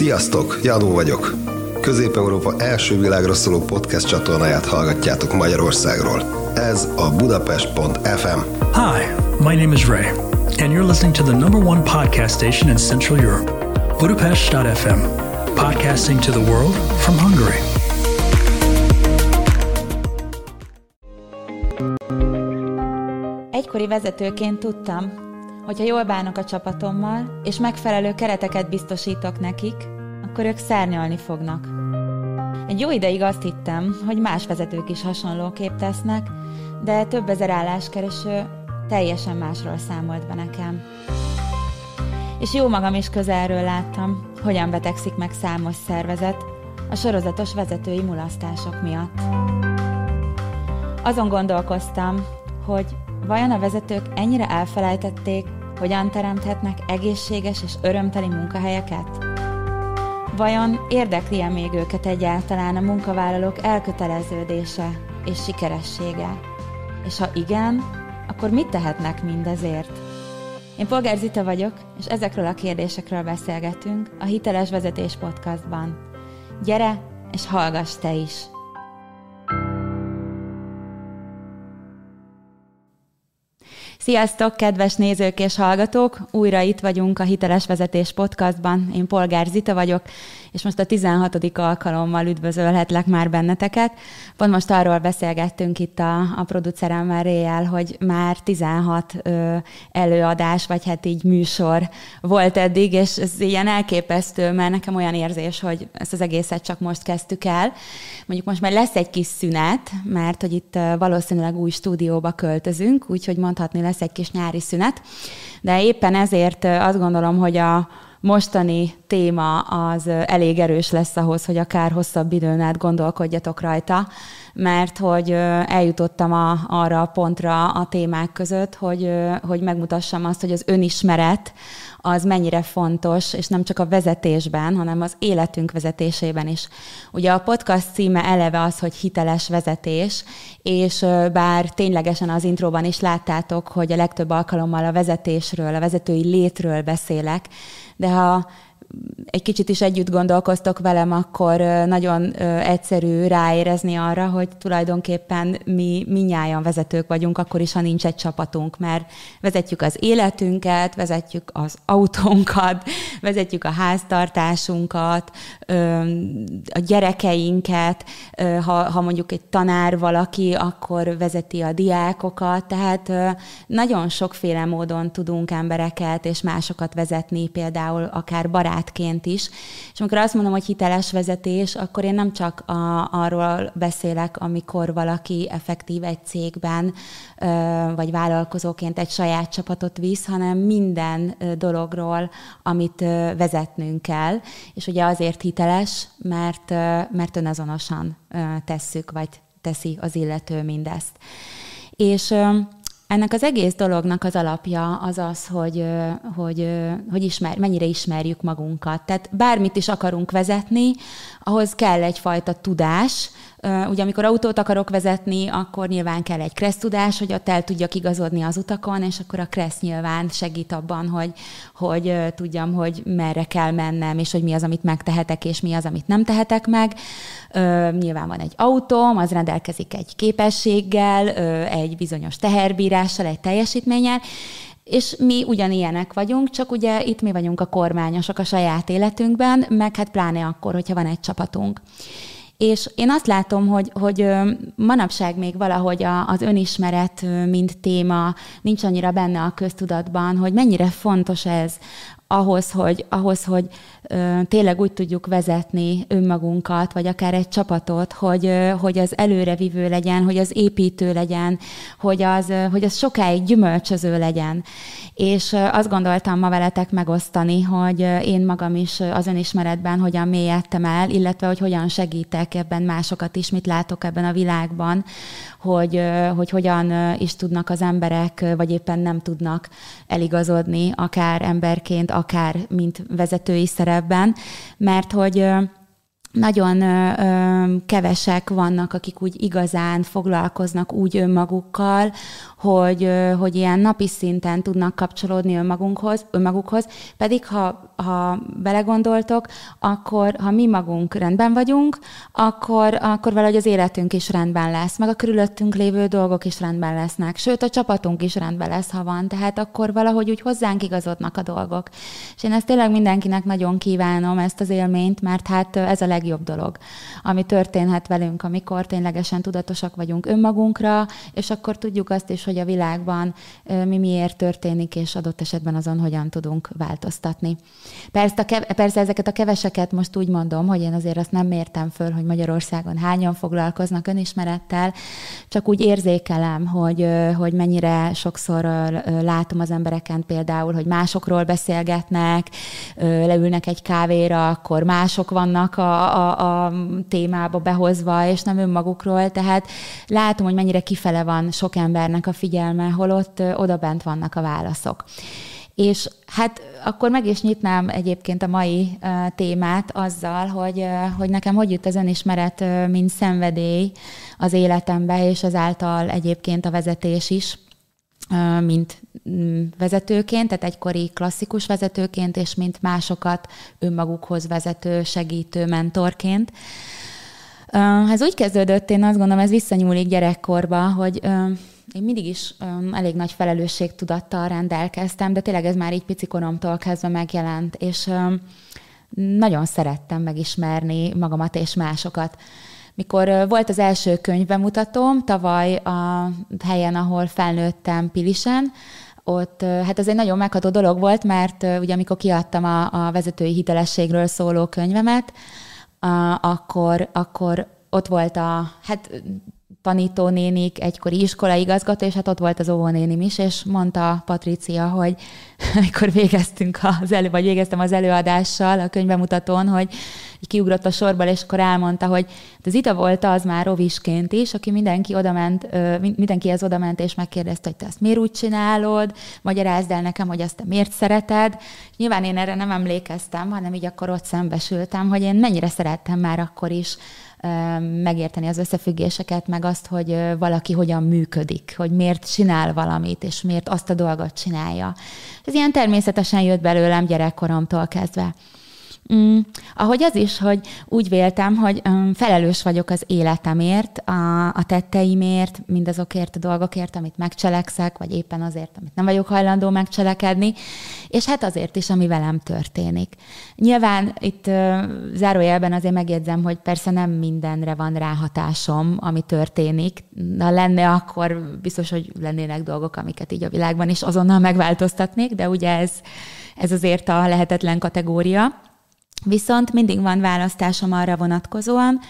Sziasztok, Jadó vagyok. Közép-Európa első világra szóló podcast csatornáját hallgatjátok Magyarországról. Ez a Budapest.fm. Hi, my name is Ray, and you're listening to the number one podcast station in Central Europe, Budapest.fm, podcasting to the world from Hungary. Egykori vezetőként tudtam, hogyha jól bánok a csapatommal, és megfelelő kereteket biztosítok nekik, akkor ők szárnyalni fognak. Egy jó ideig azt hittem, hogy más vezetők is hasonlóképp tesznek, de több ezer álláskereső teljesen másról számolt be nekem. És jó magam is közelről láttam, hogyan betegszik meg számos szervezet a sorozatos vezetői mulasztások miatt. Azon gondolkoztam, hogy vajon a vezetők ennyire elfelejtették, hogyan teremthetnek egészséges és örömteli munkahelyeket? Vajon érdekli-e még őket egyáltalán a munkavállalók elköteleződése és sikeressége? És ha igen, akkor mit tehetnek mindezért? Én Polgár Zita vagyok, és ezekről a kérdésekről beszélgetünk a Hiteles Vezetés Podcastban. Gyere, és hallgass te is! Sziasztok, kedves nézők és hallgatók! Újra itt vagyunk a Hiteles Vezetés Podcastban. Én Polgár Zita vagyok, és most a 16. alkalommal üdvözölhetlek már benneteket. Pont most arról beszélgettünk itt a, a produceremmel Réjel, hogy már 16 ö, előadás, vagy hát így műsor volt eddig, és ez ilyen elképesztő, mert nekem olyan érzés, hogy ezt az egészet csak most kezdtük el. Mondjuk most már lesz egy kis szünet, mert hogy itt valószínűleg új stúdióba költözünk, úgyhogy mondhatni lesz egy kis nyári szünet. De éppen ezért azt gondolom, hogy a, mostani téma az elég erős lesz ahhoz, hogy akár hosszabb időn át gondolkodjatok rajta, mert hogy eljutottam a, arra a pontra a témák között, hogy, hogy megmutassam azt, hogy az önismeret az mennyire fontos, és nem csak a vezetésben, hanem az életünk vezetésében is. Ugye a podcast címe eleve az, hogy hiteles vezetés, és bár ténylegesen az intróban is láttátok, hogy a legtöbb alkalommal a vezetésről, a vezetői létről beszélek, de ha egy kicsit is együtt gondolkoztok velem, akkor nagyon egyszerű ráérezni arra, hogy tulajdonképpen mi minnyáján vezetők vagyunk, akkor is, ha nincs egy csapatunk, mert vezetjük az életünket, vezetjük az autónkat, vezetjük a háztartásunkat, a gyerekeinket, ha, ha mondjuk egy tanár valaki, akkor vezeti a diákokat, tehát nagyon sokféle módon tudunk embereket és másokat vezetni, például akár barát barátként is. És amikor azt mondom, hogy hiteles vezetés, akkor én nem csak a, arról beszélek, amikor valaki effektív egy cégben, vagy vállalkozóként egy saját csapatot visz, hanem minden dologról, amit vezetnünk kell. És ugye azért hiteles, mert, mert önazonosan tesszük, vagy teszi az illető mindezt. És ennek az egész dolognak az alapja az az, hogy, hogy, hogy ismer, mennyire ismerjük magunkat. Tehát bármit is akarunk vezetni, ahhoz kell egyfajta tudás, Ugye amikor autót akarok vezetni, akkor nyilván kell egy kressz tudás, hogy ott el tudjak igazodni az utakon, és akkor a kressz nyilván segít abban, hogy, hogy tudjam, hogy merre kell mennem, és hogy mi az, amit megtehetek, és mi az, amit nem tehetek meg. Nyilván van egy autóm, az rendelkezik egy képességgel, egy bizonyos teherbírással, egy teljesítménnyel, és mi ugyanilyenek vagyunk, csak ugye itt mi vagyunk a kormányosok a saját életünkben, meg hát pláne akkor, hogyha van egy csapatunk. És én azt látom, hogy, hogy manapság még valahogy az önismeret, mint téma nincs annyira benne a köztudatban, hogy mennyire fontos ez ahhoz, hogy, ahhoz, hogy tényleg úgy tudjuk vezetni önmagunkat, vagy akár egy csapatot, hogy, hogy az előrevívő legyen, hogy az építő legyen, hogy az, hogy az sokáig gyümölcsöző legyen. És azt gondoltam ma veletek megosztani, hogy én magam is az önismeretben hogyan mélyedtem el, illetve hogy hogyan segítek ebben másokat is, mit látok ebben a világban, hogy, hogy hogyan is tudnak az emberek, vagy éppen nem tudnak eligazodni, akár emberként, akár mint vezetői szerepben, mert hogy nagyon ö, ö, kevesek vannak, akik úgy igazán foglalkoznak úgy önmagukkal, hogy, ö, hogy ilyen napi szinten tudnak kapcsolódni önmagunkhoz, önmagukhoz, pedig ha, ha belegondoltok, akkor ha mi magunk rendben vagyunk, akkor, akkor valahogy az életünk is rendben lesz, meg a körülöttünk lévő dolgok is rendben lesznek, sőt a csapatunk is rendben lesz, ha van, tehát akkor valahogy úgy hozzánk igazodnak a dolgok. És én ezt tényleg mindenkinek nagyon kívánom, ezt az élményt, mert hát ez a leg legjobb dolog, ami történhet velünk, amikor ténylegesen tudatosak vagyunk önmagunkra, és akkor tudjuk azt is, hogy a világban mi miért történik, és adott esetben azon hogyan tudunk változtatni. Persze, a persze ezeket a keveseket most úgy mondom, hogy én azért azt nem mértem föl, hogy Magyarországon hányan foglalkoznak önismerettel, csak úgy érzékelem, hogy, hogy mennyire sokszor látom az embereken például, hogy másokról beszélgetnek, leülnek egy kávéra, akkor mások vannak a, a, a témába behozva, és nem önmagukról, tehát látom, hogy mennyire kifele van sok embernek a figyelme, holott oda bent vannak a válaszok. És hát akkor meg is nyitnám egyébként a mai uh, témát azzal, hogy, uh, hogy nekem hogy jut az önismeret, uh, mint szenvedély az életembe, és azáltal egyébként a vezetés is mint vezetőként, tehát egykori klasszikus vezetőként, és mint másokat önmagukhoz vezető, segítő mentorként. Ez úgy kezdődött, én azt gondolom, ez visszanyúlik gyerekkorba, hogy én mindig is elég nagy felelősségtudattal rendelkeztem, de tényleg ez már így picikoromtól kezdve megjelent, és nagyon szerettem megismerni magamat és másokat. Mikor volt az első könyvbemutatóm, tavaly a helyen, ahol felnőttem Pilisen, ott hát ez egy nagyon megható dolog volt, mert ugye amikor kiadtam a, a vezetői hitelességről szóló könyvemet, a, akkor, akkor ott volt a, hát tanítónénik, egykori iskolaigazgató, és hát ott volt az óvónénim is, és mondta Patricia, hogy amikor végeztünk az elő, vagy végeztem az előadással a könyvemutatón, hogy kiugrott a sorból, és akkor elmondta, hogy hát az Ita volt az már rovisként is, aki mindenki odament, mindenkihez odament, és megkérdezte, hogy te ezt miért úgy csinálod, magyarázd el nekem, hogy azt te miért szereted. Nyilván én erre nem emlékeztem, hanem így akkor ott szembesültem, hogy én mennyire szerettem már akkor is megérteni az összefüggéseket, meg azt, hogy valaki hogyan működik, hogy miért csinál valamit, és miért azt a dolgot csinálja. Ez ilyen természetesen jött belőlem gyerekkoromtól kezdve. Mm, ahogy az is, hogy úgy véltem, hogy um, felelős vagyok az életemért, a, a tetteimért, mindazokért a dolgokért, amit megcselekszek, vagy éppen azért, amit nem vagyok hajlandó megcselekedni, és hát azért is, ami velem történik. Nyilván itt uh, zárójelben azért megjegyzem, hogy persze nem mindenre van ráhatásom, ami történik. Ha lenne, akkor biztos, hogy lennének dolgok, amiket így a világban is azonnal megváltoztatnék, de ugye ez, ez azért a lehetetlen kategória. Viszont mindig van választásom arra vonatkozóan,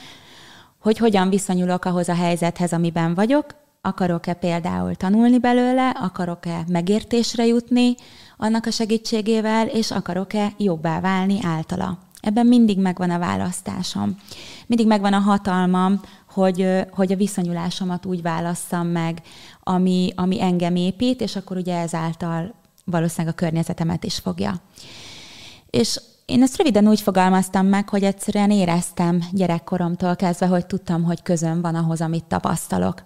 hogy hogyan viszonyulok ahhoz a helyzethez, amiben vagyok, akarok-e például tanulni belőle, akarok-e megértésre jutni annak a segítségével, és akarok-e jobbá válni általa. Ebben mindig megvan a választásom. Mindig megvan a hatalmam, hogy, hogy a viszonyulásomat úgy válasszam meg, ami, ami engem épít, és akkor ugye ezáltal valószínűleg a környezetemet is fogja. És én ezt röviden úgy fogalmaztam meg, hogy egyszerűen éreztem gyerekkoromtól kezdve, hogy tudtam, hogy közön van ahhoz, amit tapasztalok.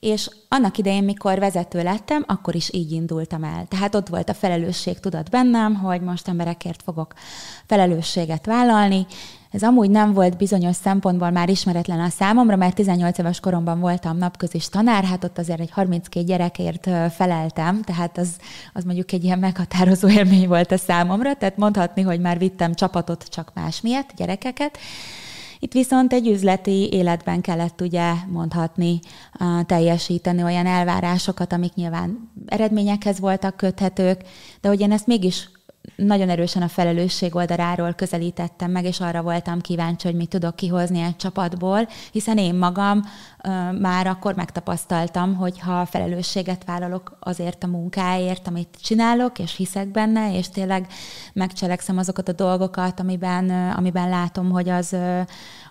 És annak idején, mikor vezető lettem, akkor is így indultam el. Tehát ott volt a felelősség tudat bennem, hogy most emberekért fogok felelősséget vállalni, ez amúgy nem volt bizonyos szempontból már ismeretlen a számomra, mert 18 éves koromban voltam napközis tanár, hát ott azért egy 32 gyerekért feleltem, tehát az, az mondjuk egy ilyen meghatározó élmény volt a számomra, tehát mondhatni, hogy már vittem csapatot csak más miatt, gyerekeket, itt viszont egy üzleti életben kellett ugye mondhatni, teljesíteni olyan elvárásokat, amik nyilván eredményekhez voltak köthetők, de hogy én ezt mégis nagyon erősen a felelősség oldaláról közelítettem meg, és arra voltam kíváncsi, hogy mit tudok kihozni egy csapatból, hiszen én magam már akkor megtapasztaltam, hogy ha felelősséget vállalok azért a munkáért, amit csinálok, és hiszek benne, és tényleg megcselekszem azokat a dolgokat, amiben, amiben látom, hogy az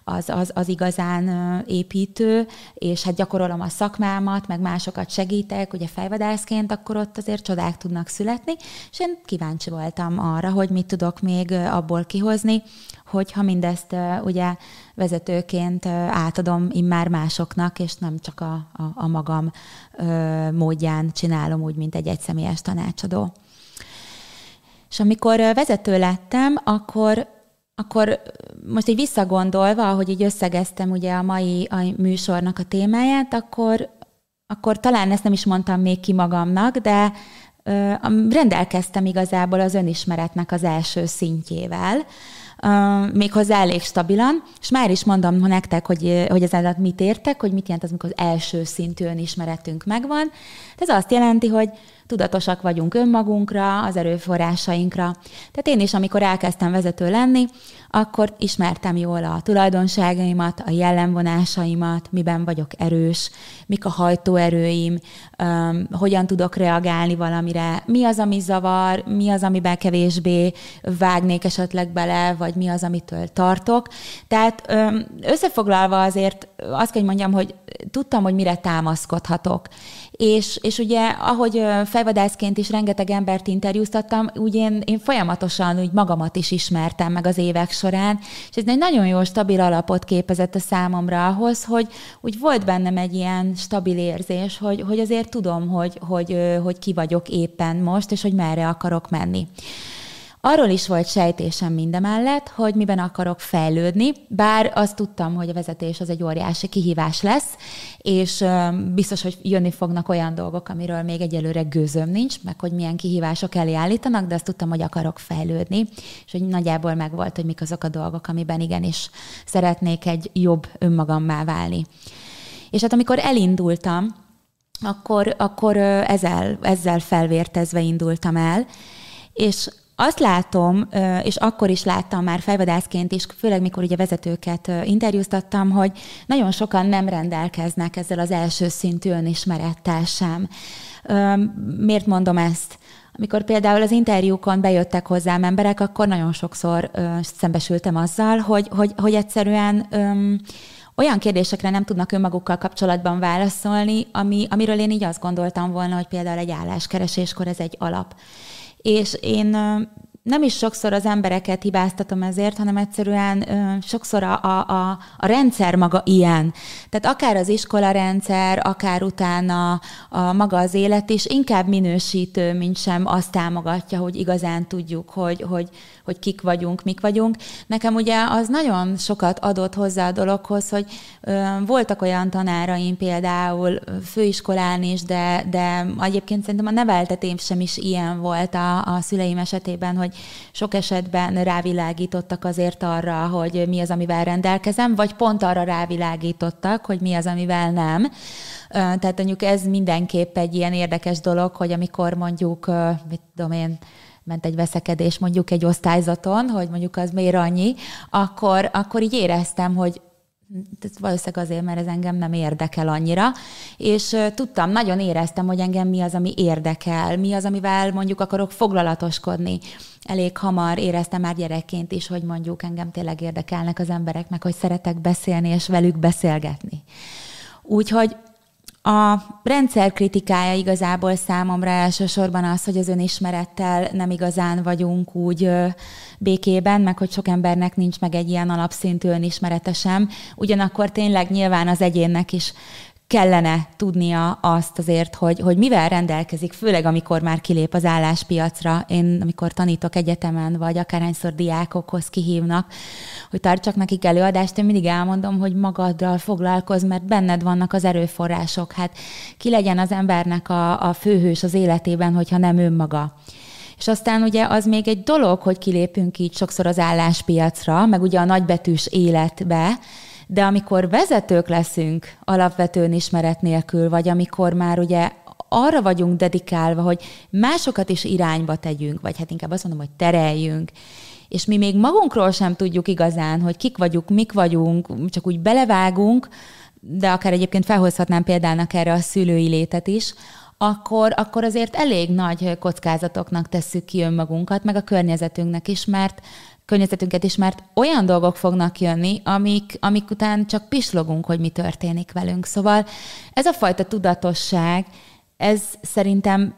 az, az, az igazán építő, és hát gyakorolom a szakmámat, meg másokat segítek, ugye fejvadászként, akkor ott azért csodák tudnak születni, és én kíváncsi voltam arra, hogy mit tudok még abból kihozni, hogyha mindezt ugye vezetőként átadom immár másoknak, és nem csak a, a, a magam módján csinálom úgy, mint egy egyszemélyes tanácsadó. És amikor vezető lettem, akkor akkor most így visszagondolva, ahogy így összegeztem ugye a mai a műsornak a témáját, akkor, akkor talán ezt nem is mondtam még ki magamnak, de ö, rendelkeztem igazából az önismeretnek az első szintjével, uh, méghozzá elég stabilan, és már is mondom nektek, hogy, hogy ez alatt mit értek, hogy mit jelent az, amikor az első szintű önismeretünk megvan. Ez azt jelenti, hogy tudatosak vagyunk önmagunkra, az erőforrásainkra. Tehát én is, amikor elkezdtem vezető lenni, akkor ismertem jól a tulajdonságaimat, a jellemvonásaimat, miben vagyok erős, mik a hajtóerőim, um, hogyan tudok reagálni valamire, mi az, ami zavar, mi az, amiben kevésbé vágnék esetleg bele, vagy mi az, amitől tartok. Tehát um, összefoglalva azért azt kell, hogy mondjam, hogy tudtam, hogy mire támaszkodhatok. És, és ugye, ahogy fejvadászként is rengeteg embert interjúztattam, úgy én, én folyamatosan úgy magamat is ismertem meg az évek során, és ez egy nagyon jó, stabil alapot képezett a számomra ahhoz, hogy úgy volt bennem egy ilyen stabil érzés, hogy, hogy azért tudom, hogy, hogy, hogy ki vagyok éppen most, és hogy merre akarok menni. Arról is volt sejtésem mindemellett, hogy miben akarok fejlődni, bár azt tudtam, hogy a vezetés az egy óriási kihívás lesz, és biztos, hogy jönni fognak olyan dolgok, amiről még egyelőre gőzöm nincs, meg hogy milyen kihívások elé állítanak, de azt tudtam, hogy akarok fejlődni, és hogy nagyjából megvolt, hogy mik azok a dolgok, amiben igenis szeretnék egy jobb önmagammá válni. És hát amikor elindultam, akkor, akkor ezzel, ezzel felvértezve indultam el, és azt látom, és akkor is láttam már fejvadászként is, főleg mikor ugye vezetőket interjúztattam, hogy nagyon sokan nem rendelkeznek ezzel az első szintű önismerettel sem. Miért mondom ezt? Amikor például az interjúkon bejöttek hozzám emberek, akkor nagyon sokszor ö, szembesültem azzal, hogy, hogy, hogy egyszerűen ö, olyan kérdésekre nem tudnak önmagukkal kapcsolatban válaszolni, ami, amiről én így azt gondoltam volna, hogy például egy álláskereséskor ez egy alap. És én nem is sokszor az embereket hibáztatom ezért, hanem egyszerűen ö, sokszor a, a, a, a rendszer maga ilyen. Tehát akár az iskola rendszer, akár utána a maga az élet is inkább minősítő, mint sem azt támogatja, hogy igazán tudjuk, hogy, hogy, hogy kik vagyunk, mik vagyunk. Nekem ugye az nagyon sokat adott hozzá a dologhoz, hogy ö, voltak olyan tanáraim például főiskolán is, de, de egyébként szerintem a neveltetém sem is ilyen volt a, a szüleim esetében, hogy sok esetben rávilágítottak azért arra, hogy mi az, amivel rendelkezem, vagy pont arra rávilágítottak, hogy mi az, amivel nem. Tehát mondjuk ez mindenképp egy ilyen érdekes dolog, hogy amikor mondjuk, mit tudom én, ment egy veszekedés mondjuk egy osztályzaton, hogy mondjuk az miért annyi, akkor, akkor így éreztem, hogy ez valószínűleg azért, mert ez engem nem érdekel annyira, és tudtam, nagyon éreztem, hogy engem mi az, ami érdekel, mi az, amivel mondjuk akarok foglalatoskodni. Elég hamar éreztem már gyerekként is, hogy mondjuk engem tényleg érdekelnek az emberek, meg hogy szeretek beszélni és velük beszélgetni. Úgyhogy a rendszer kritikája igazából számomra elsősorban az, hogy az önismerettel nem igazán vagyunk úgy békében, meg hogy sok embernek nincs meg egy ilyen alapszintű önismerete sem. Ugyanakkor tényleg nyilván az egyénnek is kellene tudnia azt azért, hogy, hogy mivel rendelkezik, főleg amikor már kilép az álláspiacra. Én, amikor tanítok egyetemen, vagy akárhányszor diákokhoz kihívnak, hogy tartsak nekik előadást, én mindig elmondom, hogy magaddal foglalkozz, mert benned vannak az erőforrások. Hát ki legyen az embernek a, a főhős az életében, hogyha nem önmaga. És aztán ugye az még egy dolog, hogy kilépünk így sokszor az álláspiacra, meg ugye a nagybetűs életbe, de amikor vezetők leszünk alapvetően ismeret nélkül, vagy amikor már ugye arra vagyunk dedikálva, hogy másokat is irányba tegyünk, vagy hát inkább azt mondom, hogy tereljünk, és mi még magunkról sem tudjuk igazán, hogy kik vagyunk, mik vagyunk, csak úgy belevágunk, de akár egyébként felhozhatnám példának erre a szülői létet is, akkor, akkor azért elég nagy kockázatoknak tesszük ki önmagunkat, meg a környezetünknek is, mert környezetünket is, mert olyan dolgok fognak jönni, amik, amik után csak pislogunk, hogy mi történik velünk. Szóval ez a fajta tudatosság, ez szerintem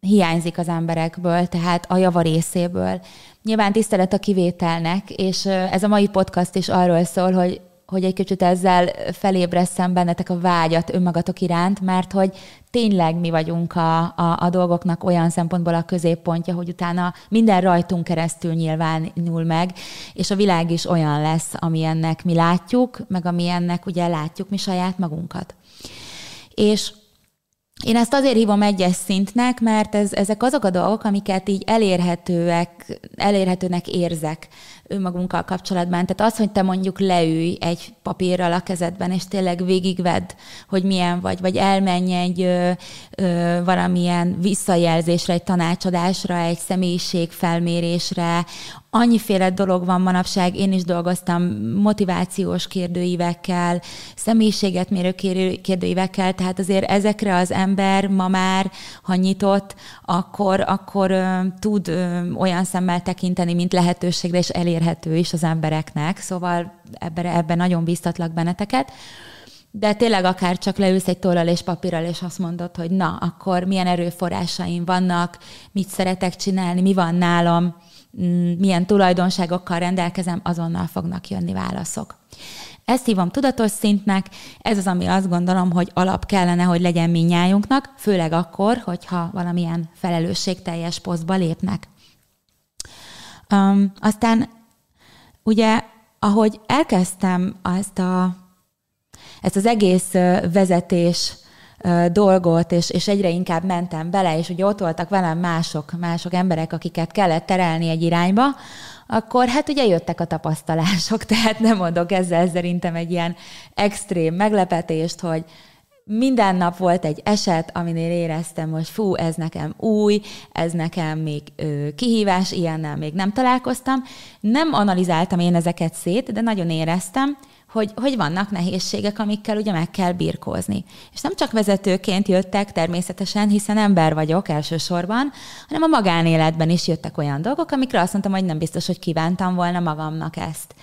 hiányzik az emberekből, tehát a java részéből. Nyilván tisztelet a kivételnek, és ez a mai podcast is arról szól, hogy hogy egy kicsit ezzel felébreszem bennetek a vágyat önmagatok iránt, mert hogy tényleg mi vagyunk a, a, a dolgoknak olyan szempontból a középpontja, hogy utána minden rajtunk keresztül nyilvánul meg, és a világ is olyan lesz, amilyennek mi látjuk, meg amilyennek ugye látjuk mi saját magunkat. És én ezt azért hívom egyes szintnek, mert ez, ezek azok a dolgok, amiket így elérhetőek, elérhetőnek érzek önmagunkkal kapcsolatban. Tehát az, hogy te mondjuk leülj egy papírral a kezedben, és tényleg végigvedd, hogy milyen vagy, vagy elmenj egy ö, ö, valamilyen visszajelzésre, egy tanácsadásra, egy személyiségfelmérésre, annyiféle dolog van manapság, én is dolgoztam motivációs kérdőívekkel, személyiséget mérő kérdőívekkel, tehát azért ezekre az ember ma már, ha nyitott, akkor, akkor ö, tud ö, olyan szemmel tekinteni, mint lehetőségre, és elérhető is az embereknek, szóval ebben, ebben nagyon biztatlak benneteket. De tényleg akár csak leülsz egy tollal és papírral, és azt mondod, hogy na, akkor milyen erőforrásaim vannak, mit szeretek csinálni, mi van nálam, Mm, milyen tulajdonságokkal rendelkezem, azonnal fognak jönni válaszok. Ezt hívom tudatos szintnek, ez az, ami azt gondolom, hogy alap kellene, hogy legyen minnyájunknak, főleg akkor, hogyha valamilyen felelősségteljes posztba lépnek. Um, aztán ugye, ahogy elkezdtem ezt, a, ezt az egész vezetés dolgot, és, és egyre inkább mentem bele, és ugye ott voltak velem mások, mások emberek, akiket kellett terelni egy irányba, akkor hát ugye jöttek a tapasztalások, tehát nem mondok ezzel szerintem egy ilyen extrém meglepetést, hogy minden nap volt egy eset, aminél éreztem, hogy fú, ez nekem új, ez nekem még ö, kihívás, ilyennel még nem találkoztam. Nem analizáltam én ezeket szét, de nagyon éreztem, hogy, hogy vannak nehézségek, amikkel ugye meg kell birkózni. És nem csak vezetőként jöttek természetesen, hiszen ember vagyok elsősorban, hanem a magánéletben is jöttek olyan dolgok, amikre azt mondtam, hogy nem biztos, hogy kívántam volna magamnak ezt.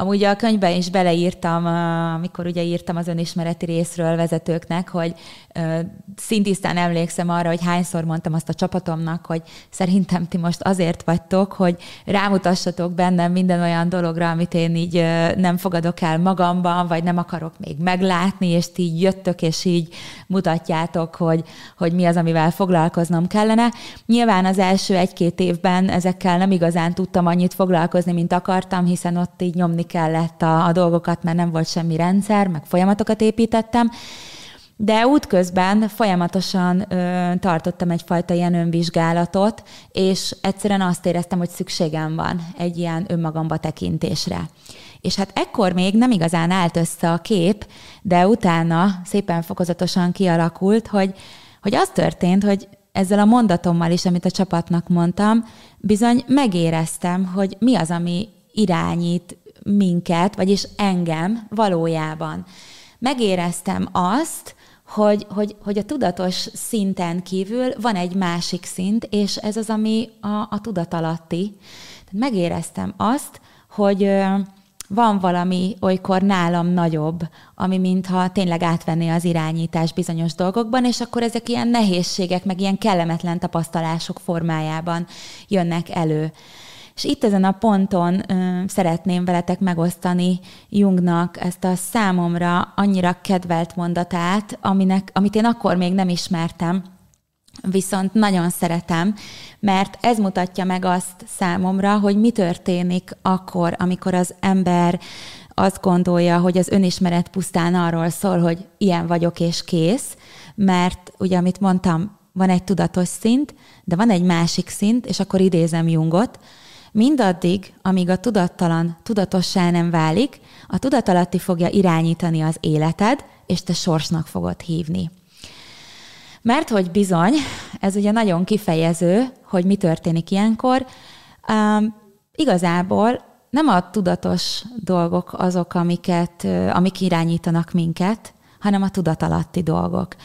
Amúgy a könyvben is beleírtam, amikor ugye írtam az önismereti részről vezetőknek, hogy szintisztán emlékszem arra, hogy hányszor mondtam azt a csapatomnak, hogy szerintem ti most azért vagytok, hogy rámutassatok bennem minden olyan dologra, amit én így nem fogadok el magamban, vagy nem akarok még meglátni, és ti így jöttök, és így mutatjátok, hogy, hogy mi az, amivel foglalkoznom kellene. Nyilván az első egy-két évben ezekkel nem igazán tudtam annyit foglalkozni, mint akartam, hiszen ott így nyomni kellett a, a dolgokat, mert nem volt semmi rendszer, meg folyamatokat építettem, de útközben folyamatosan ö, tartottam egyfajta ilyen önvizsgálatot, és egyszerűen azt éreztem, hogy szükségem van egy ilyen önmagamba tekintésre. És hát ekkor még nem igazán állt össze a kép, de utána szépen fokozatosan kialakult, hogy, hogy az történt, hogy ezzel a mondatommal is, amit a csapatnak mondtam, bizony megéreztem, hogy mi az, ami irányít minket, vagyis engem valójában. Megéreztem azt, hogy, hogy, hogy a tudatos szinten kívül van egy másik szint, és ez az, ami a, a tudatalatti. Megéreztem azt, hogy van valami olykor nálam nagyobb, ami mintha tényleg átvenné az irányítás bizonyos dolgokban, és akkor ezek ilyen nehézségek, meg ilyen kellemetlen tapasztalások formájában jönnek elő. És itt ezen a ponton ö, szeretném veletek megosztani Jungnak ezt a számomra annyira kedvelt mondatát, aminek, amit én akkor még nem ismertem, viszont nagyon szeretem, mert ez mutatja meg azt számomra, hogy mi történik akkor, amikor az ember azt gondolja, hogy az önismeret pusztán arról szól, hogy ilyen vagyok és kész, mert ugye, amit mondtam, van egy tudatos szint, de van egy másik szint, és akkor idézem Jungot, Mindaddig, amíg a tudattalan tudatossá nem válik, a tudatalatti fogja irányítani az életed, és te sorsnak fogod hívni. Mert hogy bizony, ez ugye nagyon kifejező, hogy mi történik ilyenkor, um, igazából nem a tudatos dolgok azok, amiket, amik irányítanak minket, hanem a tudatalatti dolgok.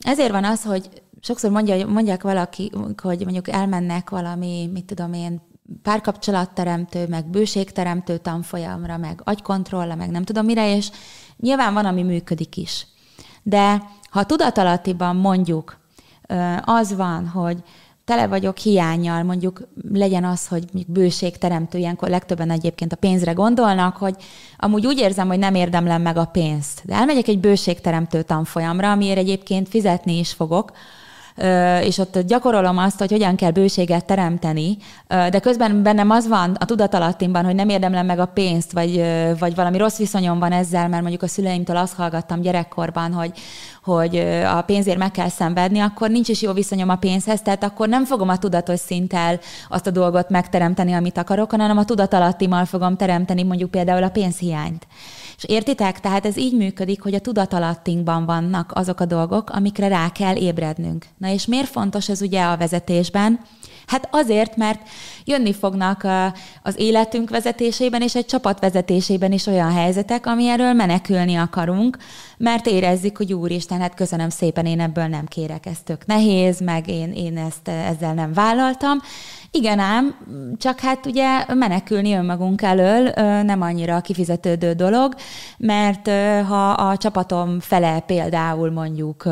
Ezért van az, hogy sokszor mondja, mondják valaki, hogy mondjuk elmennek valami, mit tudom én, párkapcsolatteremtő, meg bőségteremtő tanfolyamra, meg agykontrollra, meg nem tudom mire, és nyilván van, ami működik is. De ha tudatalattiban mondjuk az van, hogy tele vagyok hiányjal, mondjuk legyen az, hogy bőségteremtő, ilyenkor legtöbben egyébként a pénzre gondolnak, hogy amúgy úgy érzem, hogy nem érdemlem meg a pénzt, de elmegyek egy bőségteremtő tanfolyamra, amiért egyébként fizetni is fogok, és ott gyakorolom azt, hogy hogyan kell bőséget teremteni, de közben bennem az van a tudatalattimban, hogy nem érdemlem meg a pénzt, vagy, vagy valami rossz viszonyom van ezzel, mert mondjuk a szüleimtől azt hallgattam gyerekkorban, hogy, hogy a pénzért meg kell szenvedni, akkor nincs is jó viszonyom a pénzhez, tehát akkor nem fogom a tudatos szinttel azt a dolgot megteremteni, amit akarok, hanem a tudatalattimmal fogom teremteni mondjuk például a pénzhiányt. És értitek? Tehát ez így működik, hogy a tudatalattinkban vannak azok a dolgok, amikre rá kell ébrednünk. Na és miért fontos ez ugye a vezetésben? Hát azért, mert jönni fognak az életünk vezetésében és egy csapat vezetésében is olyan helyzetek, ami erről menekülni akarunk, mert érezzük, hogy úristen, hát köszönöm szépen, én ebből nem kérek, ez tök nehéz, meg én, én ezt ezzel nem vállaltam, igen ám, csak hát ugye menekülni önmagunk elől nem annyira kifizetődő dolog, mert ha a csapatom fele például mondjuk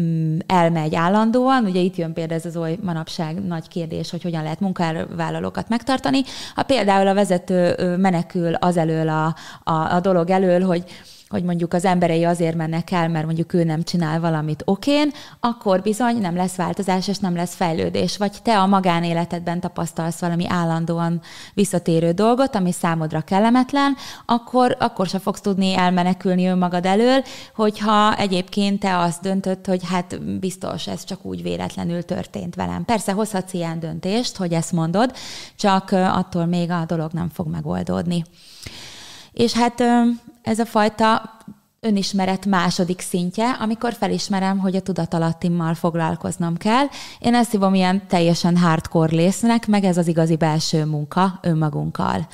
mm, elmegy állandóan, ugye itt jön például ez az oly manapság nagy kérdés, hogy hogyan lehet munkavállalókat megtartani, ha például a vezető menekül az elől a, a, a dolog elől, hogy hogy mondjuk az emberei azért mennek el, mert mondjuk ő nem csinál valamit okén, akkor bizony nem lesz változás, és nem lesz fejlődés. Vagy te a magánéletedben tapasztalsz valami állandóan visszatérő dolgot, ami számodra kellemetlen, akkor, akkor se fogsz tudni elmenekülni önmagad elől, hogyha egyébként te azt döntöd, hogy hát biztos ez csak úgy véletlenül történt velem. Persze hozhatsz ilyen döntést, hogy ezt mondod, csak attól még a dolog nem fog megoldódni. És hát ez a fajta önismeret második szintje, amikor felismerem, hogy a tudatalattimmal foglalkoznom kell. Én ezt hívom ilyen teljesen hardcore lésznek, meg ez az igazi belső munka önmagunkkal.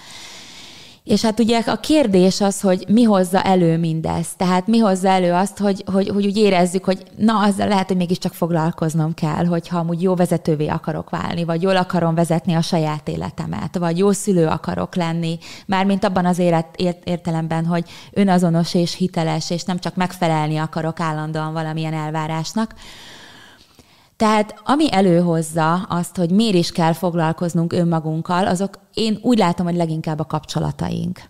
És hát ugye a kérdés az, hogy mi hozza elő mindezt. Tehát mi hozza elő azt, hogy, hogy, hogy úgy érezzük, hogy na, azzal lehet, hogy mégiscsak foglalkoznom kell, hogyha amúgy jó vezetővé akarok válni, vagy jól akarom vezetni a saját életemet, vagy jó szülő akarok lenni, mármint abban az élet, ért, értelemben, hogy önazonos és hiteles, és nem csak megfelelni akarok állandóan valamilyen elvárásnak, tehát ami előhozza azt, hogy miért is kell foglalkoznunk önmagunkkal, azok én úgy látom, hogy leginkább a kapcsolataink.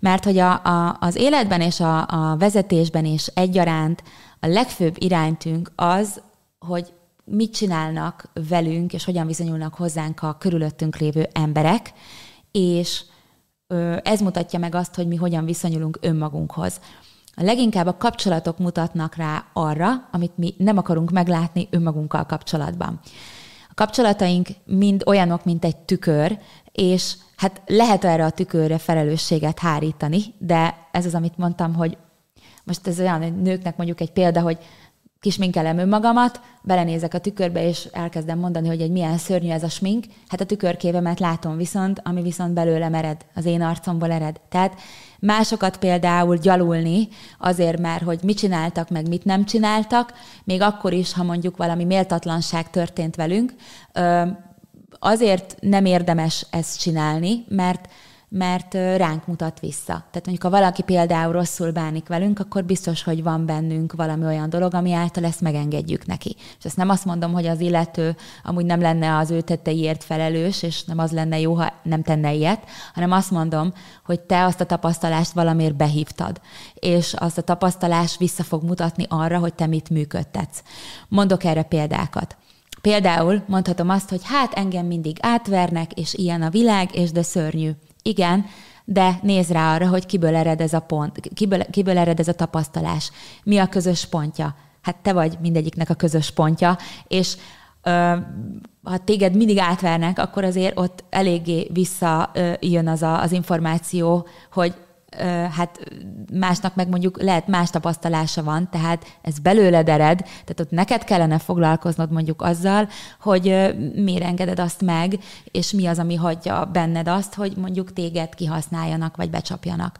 Mert hogy a, a, az életben és a, a vezetésben is egyaránt a legfőbb iránytünk az, hogy mit csinálnak velünk, és hogyan viszonyulnak hozzánk a körülöttünk lévő emberek, és ez mutatja meg azt, hogy mi hogyan viszonyulunk önmagunkhoz. A leginkább a kapcsolatok mutatnak rá arra, amit mi nem akarunk meglátni önmagunkkal kapcsolatban. A kapcsolataink mind olyanok, mint egy tükör, és hát lehet erre a tükörre felelősséget hárítani, de ez az, amit mondtam, hogy most ez olyan, hogy nőknek mondjuk egy példa, hogy kisminkelem önmagamat, belenézek a tükörbe, és elkezdem mondani, hogy egy milyen szörnyű ez a smink, hát a tükörkévemet látom viszont, ami viszont belőlem ered, az én arcomból ered. Tehát másokat például gyalulni azért, mert hogy mit csináltak, meg mit nem csináltak, még akkor is, ha mondjuk valami méltatlanság történt velünk, azért nem érdemes ezt csinálni, mert mert ránk mutat vissza. Tehát mondjuk, ha valaki például rosszul bánik velünk, akkor biztos, hogy van bennünk valami olyan dolog, ami által ezt megengedjük neki. És ezt nem azt mondom, hogy az illető amúgy nem lenne az ő tetteiért felelős, és nem az lenne jó, ha nem tenne ilyet, hanem azt mondom, hogy te azt a tapasztalást valamiért behívtad, és azt a tapasztalás vissza fog mutatni arra, hogy te mit működtetsz. Mondok erre példákat. Például mondhatom azt, hogy hát engem mindig átvernek, és ilyen a világ, és de szörnyű. Igen, de nézd rá arra, hogy kiből ered ez a pont, kiből, kiből ered ez a tapasztalás. Mi a közös pontja? Hát te vagy mindegyiknek a közös pontja, és ö, ha téged mindig átvernek, akkor azért ott eléggé visszajön az a, az információ, hogy hát másnak meg mondjuk lehet más tapasztalása van, tehát ez belőled ered, tehát ott neked kellene foglalkoznod mondjuk azzal, hogy miért engeded azt meg, és mi az, ami hagyja benned azt, hogy mondjuk téged kihasználjanak, vagy becsapjanak.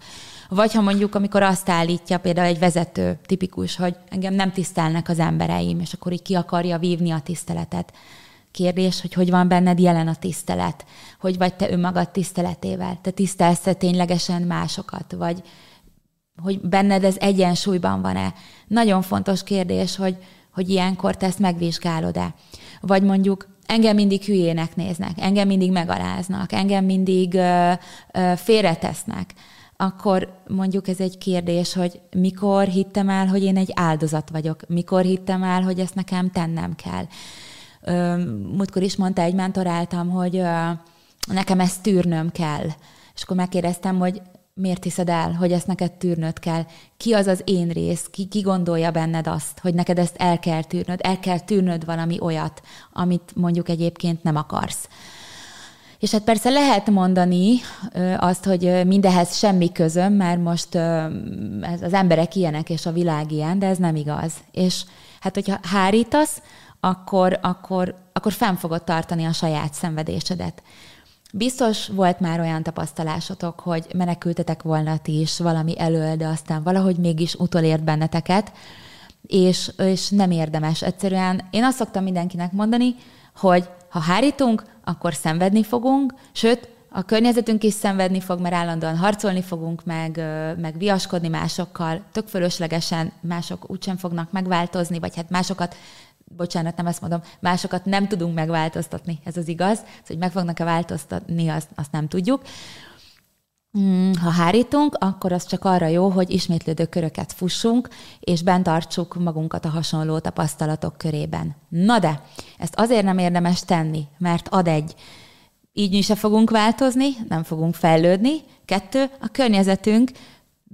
Vagy ha mondjuk, amikor azt állítja például egy vezető, tipikus, hogy engem nem tisztelnek az embereim, és akkor így ki akarja vívni a tiszteletet kérdés, hogy hogy van benned jelen a tisztelet, hogy vagy te önmagad tiszteletével, te tisztelsz -e ténylegesen másokat, vagy hogy benned ez egyensúlyban van-e. Nagyon fontos kérdés, hogy, hogy ilyenkor te ezt megvizsgálod-e. Vagy mondjuk engem mindig hülyének néznek, engem mindig megaláznak, engem mindig ö, ö, félretesznek, akkor mondjuk ez egy kérdés, hogy mikor hittem el, hogy én egy áldozat vagyok, mikor hittem el, hogy ezt nekem tennem kell. Múltkor is mondta egy mentoráltam, hogy nekem ezt tűrnöm kell. És akkor megkérdeztem, hogy miért hiszed el, hogy ezt neked tűrnöd kell? Ki az az én rész? Ki, ki gondolja benned azt, hogy neked ezt el kell tűrnöd? El kell tűrnöd valami olyat, amit mondjuk egyébként nem akarsz. És hát persze lehet mondani azt, hogy mindehez semmi közöm, mert most ez az emberek ilyenek, és a világ ilyen, de ez nem igaz. És hát, hogyha hárítasz, akkor, akkor, akkor fenn fogod tartani a saját szenvedésedet. Biztos volt már olyan tapasztalásotok, hogy menekültetek volna ti is valami elől, de aztán valahogy mégis utolért benneteket, és, és nem érdemes. Egyszerűen én azt szoktam mindenkinek mondani, hogy ha hárítunk, akkor szenvedni fogunk, sőt, a környezetünk is szenvedni fog, mert állandóan harcolni fogunk, meg, meg viaskodni másokkal, tök fölöslegesen mások úgysem fognak megváltozni, vagy hát másokat bocsánat, nem ezt mondom, másokat nem tudunk megváltoztatni, ez az igaz, szóval, hogy meg fognak-e változtatni, azt, azt nem tudjuk. Mm, ha hárítunk, akkor az csak arra jó, hogy ismétlődő köröket fussunk, és bent tartsuk magunkat a hasonló tapasztalatok körében. Na de, ezt azért nem érdemes tenni, mert ad egy, így mi se fogunk változni, nem fogunk fejlődni. Kettő, a környezetünk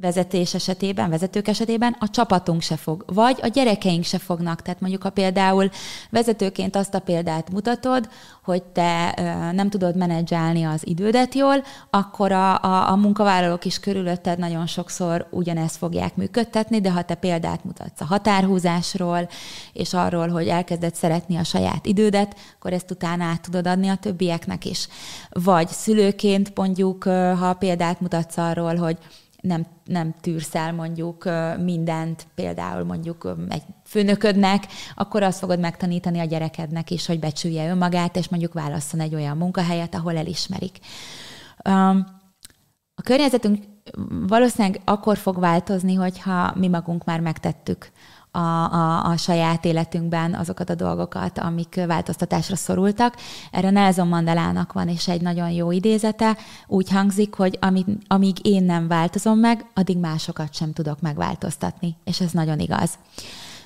vezetés esetében, vezetők esetében a csapatunk se fog, vagy a gyerekeink se fognak. Tehát mondjuk, ha például vezetőként azt a példát mutatod, hogy te nem tudod menedzselni az idődet jól, akkor a, a, a munkavállalók is körülötted nagyon sokszor ugyanezt fogják működtetni, de ha te példát mutatsz a határhúzásról, és arról, hogy elkezded szeretni a saját idődet, akkor ezt utána át tudod adni a többieknek is. Vagy szülőként mondjuk, ha példát mutatsz arról, hogy nem, nem tűrsz el mondjuk mindent, például mondjuk egy főnöködnek, akkor azt fogod megtanítani a gyerekednek is, hogy becsülje önmagát, és mondjuk válasszon egy olyan munkahelyet, ahol elismerik. A környezetünk valószínűleg akkor fog változni, hogyha mi magunk már megtettük a, a, a saját életünkben azokat a dolgokat, amik változtatásra szorultak. Erre Nelson Mandelának van is egy nagyon jó idézete, úgy hangzik, hogy amíg, amíg én nem változom meg, addig másokat sem tudok megváltoztatni, és ez nagyon igaz.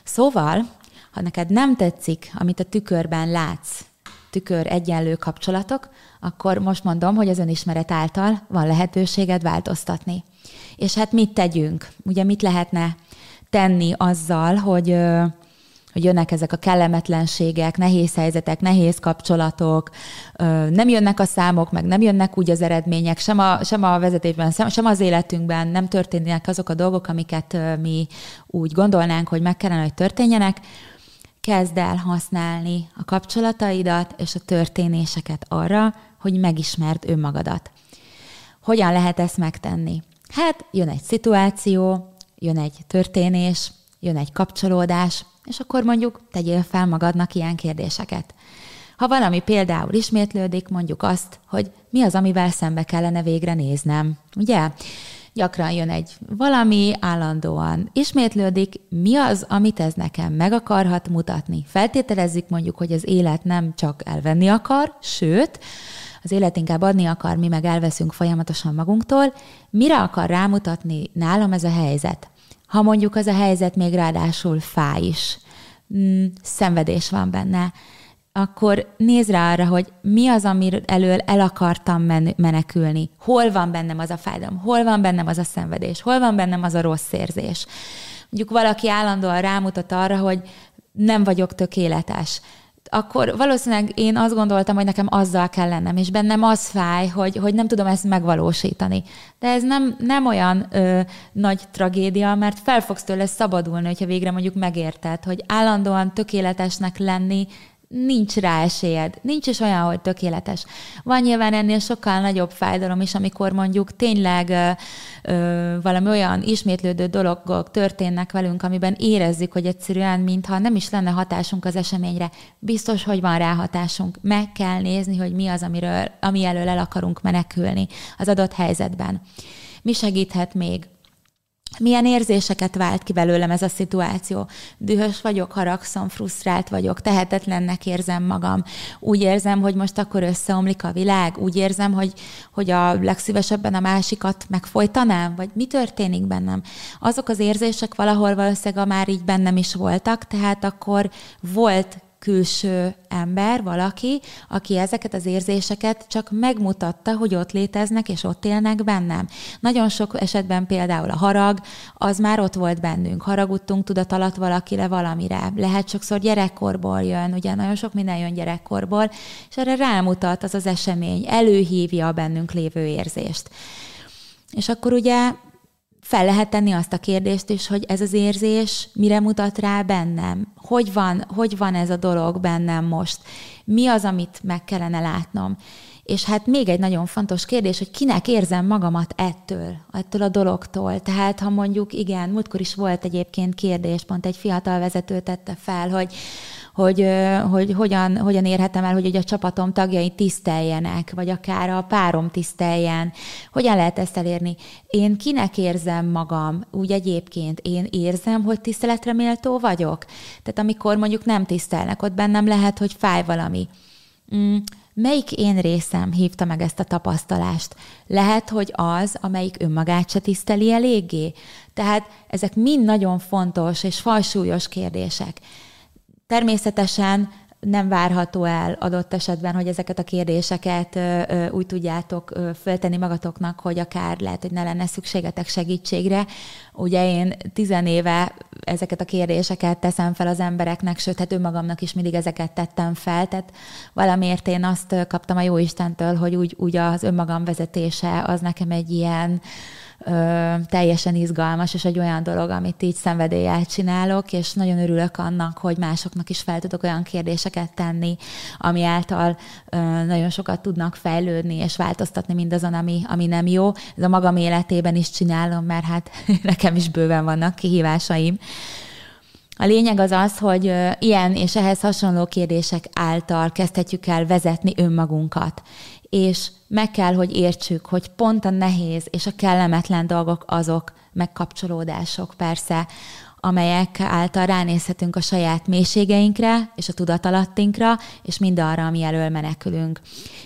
Szóval, ha neked nem tetszik, amit a tükörben látsz, tükör egyenlő kapcsolatok, akkor most mondom, hogy az önismeret által van lehetőséged változtatni. És hát mit tegyünk? Ugye mit lehetne tenni azzal, hogy hogy jönnek ezek a kellemetlenségek, nehéz helyzetek, nehéz kapcsolatok, nem jönnek a számok, meg nem jönnek úgy az eredmények, sem a, sem a vezetésben, sem az életünkben nem történnek azok a dolgok, amiket mi úgy gondolnánk, hogy meg kellene, hogy történjenek. Kezd el használni a kapcsolataidat és a történéseket arra, hogy megismerd önmagadat. Hogyan lehet ezt megtenni? Hát jön egy szituáció, jön egy történés, jön egy kapcsolódás, és akkor mondjuk tegyél fel magadnak ilyen kérdéseket. Ha valami például ismétlődik, mondjuk azt, hogy mi az, amivel szembe kellene végre néznem. Ugye? Gyakran jön egy valami, állandóan ismétlődik, mi az, amit ez nekem meg akarhat mutatni. Feltételezzük mondjuk, hogy az élet nem csak elvenni akar, sőt, az élet inkább adni akar, mi meg elveszünk folyamatosan magunktól, mire akar rámutatni nálam ez a helyzet? Ha mondjuk az a helyzet még ráadásul fáj is, mm, szenvedés van benne, akkor nézd rá arra, hogy mi az, ami elől el akartam menekülni. Hol van bennem az a fájdalom, hol van bennem az a szenvedés, hol van bennem az a rossz érzés. Mondjuk valaki állandóan rámutat arra, hogy nem vagyok tökéletes akkor valószínűleg én azt gondoltam, hogy nekem azzal kell lennem, és bennem az fáj, hogy, hogy nem tudom ezt megvalósítani. De ez nem, nem olyan ö, nagy tragédia, mert fel fogsz tőle szabadulni, hogyha végre mondjuk megérted, hogy állandóan tökéletesnek lenni nincs rá esélyed. Nincs is olyan, hogy tökéletes. Van nyilván ennél sokkal nagyobb fájdalom is, amikor mondjuk tényleg ö, ö, valami olyan ismétlődő dolgok történnek velünk, amiben érezzük, hogy egyszerűen, mintha nem is lenne hatásunk az eseményre. Biztos, hogy van rá hatásunk. Meg kell nézni, hogy mi az, amiről, ami elől el akarunk menekülni az adott helyzetben. Mi segíthet még? Milyen érzéseket vált ki belőlem ez a szituáció. Dühös vagyok, haragszom, frusztrált vagyok, tehetetlennek érzem magam. Úgy érzem, hogy most akkor összeomlik a világ. Úgy érzem, hogy, hogy a legszívesebben a másikat megfojtanám, vagy mi történik bennem. Azok az érzések valahol valószínűleg már így bennem is voltak, tehát akkor volt külső ember, valaki, aki ezeket az érzéseket csak megmutatta, hogy ott léteznek és ott élnek bennem. Nagyon sok esetben például a harag, az már ott volt bennünk. Haragudtunk tudat alatt valakire valamire. Lehet sokszor gyerekkorból jön, ugye nagyon sok minden jön gyerekkorból, és erre rámutat az az esemény, előhívja a bennünk lévő érzést. És akkor ugye fel lehet tenni azt a kérdést is, hogy ez az érzés mire mutat rá bennem? Hogy van, hogy van ez a dolog bennem most? Mi az, amit meg kellene látnom? És hát még egy nagyon fontos kérdés, hogy kinek érzem magamat ettől, ettől a dologtól. Tehát ha mondjuk, igen, múltkor is volt egyébként kérdés, pont egy fiatal vezető tette fel, hogy hogy, hogy hogyan, hogyan érhetem el, hogy a csapatom tagjai tiszteljenek, vagy akár a párom tiszteljen. Hogyan lehet ezt elérni? Én kinek érzem magam úgy egyébként? Én érzem, hogy tiszteletre méltó vagyok? Tehát amikor mondjuk nem tisztelnek, ott bennem lehet, hogy fáj valami. Mm melyik én részem hívta meg ezt a tapasztalást? Lehet, hogy az, amelyik önmagát se tiszteli eléggé? Tehát ezek mind nagyon fontos és falsúlyos kérdések. Természetesen nem várható el adott esetben, hogy ezeket a kérdéseket úgy tudjátok föltenni magatoknak, hogy akár lehet, hogy ne lenne szükségetek segítségre. Ugye én tizenéve ezeket a kérdéseket teszem fel az embereknek, sőt, hát önmagamnak is mindig ezeket tettem fel, tehát valamiért én azt kaptam a Jóistentől, hogy úgy, úgy az önmagam vezetése az nekem egy ilyen ö, teljesen izgalmas, és egy olyan dolog, amit így szenvedéllyel csinálok, és nagyon örülök annak, hogy másoknak is fel tudok olyan kérdéseket tenni, ami által ö, nagyon sokat tudnak fejlődni, és változtatni mindazon, ami, ami nem jó. Ez a magam életében is csinálom, mert hát nekem is bőven vannak kihívásaim. A lényeg az az, hogy ilyen és ehhez hasonló kérdések által kezdhetjük el vezetni önmagunkat és meg kell, hogy értsük, hogy pont a nehéz és a kellemetlen dolgok azok, megkapcsolódások persze, amelyek által ránézhetünk a saját mélységeinkre, és a tudatalattinkra, és mindarra, ami elől menekülünk.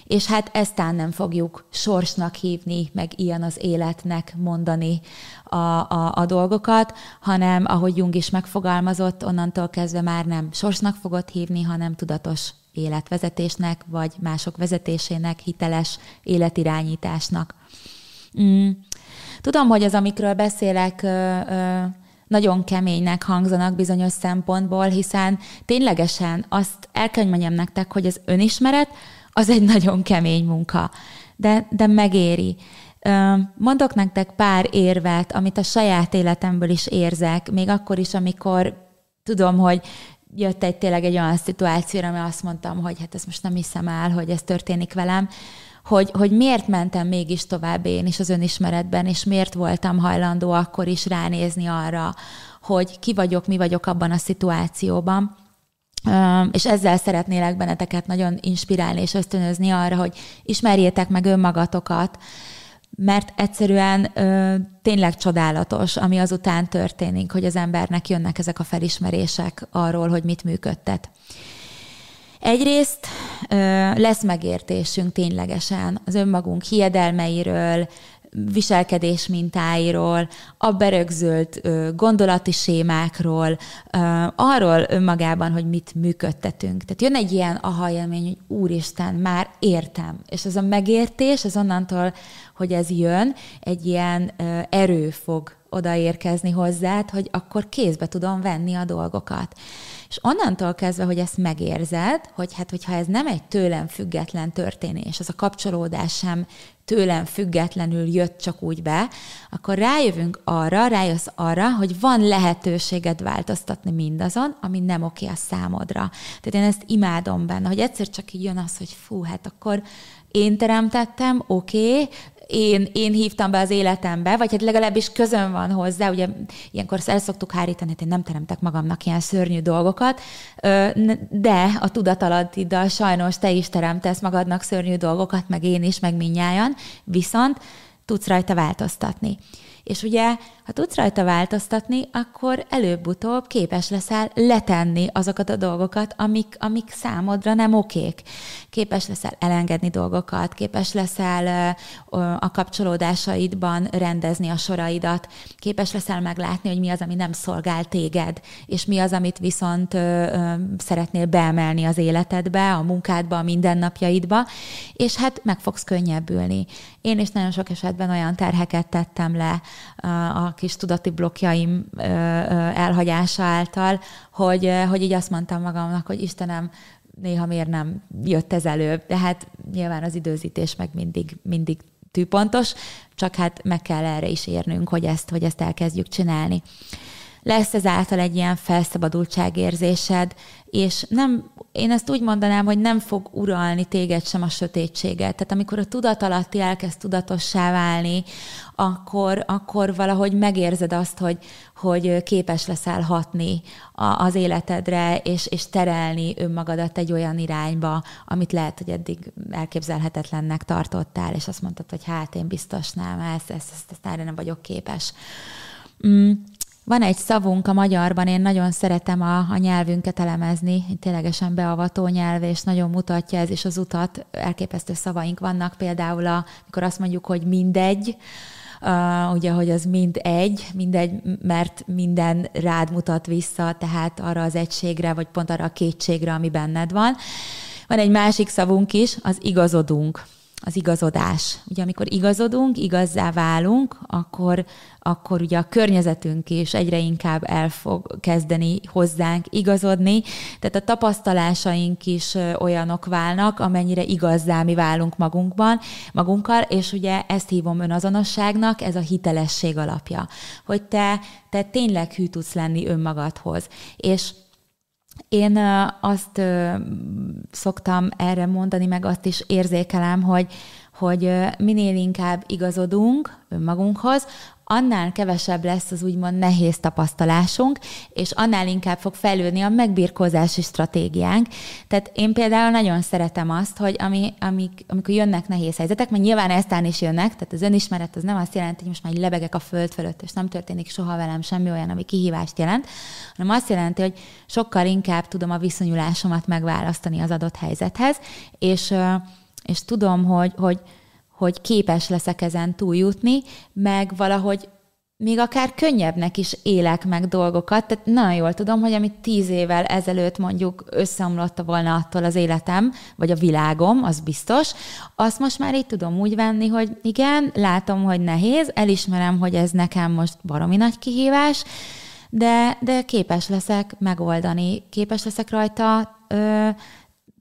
És hát eztán nem fogjuk sorsnak hívni, meg ilyen az életnek mondani a, a, a dolgokat, hanem, ahogy Jung is megfogalmazott, onnantól kezdve már nem sorsnak fogod hívni, hanem tudatos életvezetésnek, vagy mások vezetésének, hiteles életirányításnak. Mm. Tudom, hogy az, amikről beszélek, nagyon keménynek hangzanak bizonyos szempontból, hiszen ténylegesen azt el kell, mondjam nektek, hogy az önismeret az egy nagyon kemény munka, de, de megéri. Mondok nektek pár érvet, amit a saját életemből is érzek, még akkor is, amikor tudom, hogy jött egy tényleg egy olyan szituációra, ami azt mondtam, hogy hát ezt most nem hiszem el, hogy ez történik velem, hogy, hogy miért mentem mégis tovább én is az önismeretben, és miért voltam hajlandó akkor is ránézni arra, hogy ki vagyok, mi vagyok abban a szituációban. És ezzel szeretnélek benneteket nagyon inspirálni és ösztönözni arra, hogy ismerjétek meg önmagatokat, mert egyszerűen ö, tényleg csodálatos, ami azután történik, hogy az embernek jönnek ezek a felismerések arról, hogy mit működtet. Egyrészt ö, lesz megértésünk ténylegesen az önmagunk hiedelmeiről, viselkedés mintáiról, a berögzült gondolati sémákról, arról önmagában, hogy mit működtetünk. Tehát jön egy ilyen aha élmény, hogy úristen, már értem. És ez a megértés, ez onnantól, hogy ez jön, egy ilyen erő fog odaérkezni hozzád, hogy akkor kézbe tudom venni a dolgokat. És onnantól kezdve, hogy ezt megérzed, hogy hát, hogyha ez nem egy tőlem független történés, az a kapcsolódás sem tőlem függetlenül jött csak úgy be, akkor rájövünk arra, rájössz arra, hogy van lehetőséged változtatni mindazon, ami nem oké a számodra. Tehát én ezt imádom benne, hogy egyszer csak így jön az, hogy fú, hát akkor én teremtettem, oké, okay, én, én hívtam be az életembe, vagy hát legalábbis közön van hozzá, ugye ilyenkor el szoktuk hárítani, hogy én nem teremtek magamnak ilyen szörnyű dolgokat, de a tudatalattiddal sajnos te is teremtesz magadnak szörnyű dolgokat, meg én is, meg minnyájan, viszont tudsz rajta változtatni. És ugye, ha tudsz rajta változtatni, akkor előbb-utóbb képes leszel letenni azokat a dolgokat, amik, amik számodra nem okék. Képes leszel elengedni dolgokat, képes leszel a kapcsolódásaidban rendezni a soraidat, képes leszel meglátni, hogy mi az, ami nem szolgál téged, és mi az, amit viszont szeretnél beemelni az életedbe, a munkádba, a mindennapjaidba, és hát meg fogsz könnyebbülni. Én is nagyon sok esetben olyan terheket tettem le a kis tudati blokkjaim elhagyása által, hogy, hogy így azt mondtam magamnak, hogy Istenem, néha miért nem jött ez előbb, de hát nyilván az időzítés meg mindig, mindig tűpontos, csak hát meg kell erre is érnünk, hogy ezt, hogy ezt elkezdjük csinálni. Lesz ezáltal egy ilyen felszabadultságérzésed, és nem, én ezt úgy mondanám, hogy nem fog uralni téged sem a sötétséget. Tehát amikor a tudat alatti elkezd tudatossá válni, akkor, akkor valahogy megérzed azt, hogy, hogy képes leszel hatni a, az életedre, és, és terelni önmagadat egy olyan irányba, amit lehet, hogy eddig elképzelhetetlennek tartottál, és azt mondtad, hogy hát én biztos nem, ezt, ezt, ezt, ezt erre nem vagyok képes. Mm. Van egy szavunk a magyarban, én nagyon szeretem a, a nyelvünket elemezni, ténylegesen beavató nyelv, és nagyon mutatja ez is az utat. Elképesztő szavaink vannak, például amikor azt mondjuk, hogy mindegy, Uh, ugye, hogy az mind egy, mindegy, mert minden rád mutat vissza, tehát arra az egységre, vagy pont arra a kétségre, ami benned van. Van egy másik szavunk is, az igazodunk az igazodás. Ugye amikor igazodunk, igazzá válunk, akkor, akkor ugye a környezetünk is egyre inkább el fog kezdeni hozzánk igazodni, tehát a tapasztalásaink is olyanok válnak, amennyire igazzá mi válunk magunkban, magunkkal, és ugye ezt hívom önazonosságnak, ez a hitelesség alapja, hogy te, te tényleg hű tudsz lenni önmagadhoz. És én azt szoktam erre mondani, meg azt is érzékelem, hogy, hogy minél inkább igazodunk önmagunkhoz, annál kevesebb lesz az úgymond nehéz tapasztalásunk, és annál inkább fog fejlődni a megbirkózási stratégiánk. Tehát én például nagyon szeretem azt, hogy ami, amik, amikor jönnek nehéz helyzetek, mert nyilván eztán is jönnek, tehát az önismeret az nem azt jelenti, hogy most már lebegek a föld fölött, és nem történik soha velem semmi olyan, ami kihívást jelent, hanem azt jelenti, hogy sokkal inkább tudom a viszonyulásomat megválasztani az adott helyzethez, és, és tudom, hogy, hogy hogy képes leszek ezen túljutni, meg valahogy még akár könnyebbnek is élek meg dolgokat. Tehát nagyon jól tudom, hogy amit tíz évvel ezelőtt mondjuk összeomlotta volna attól az életem, vagy a világom, az biztos, azt most már így tudom úgy venni, hogy igen, látom, hogy nehéz, elismerem, hogy ez nekem most baromi nagy kihívás, de, de képes leszek megoldani, képes leszek rajta ö,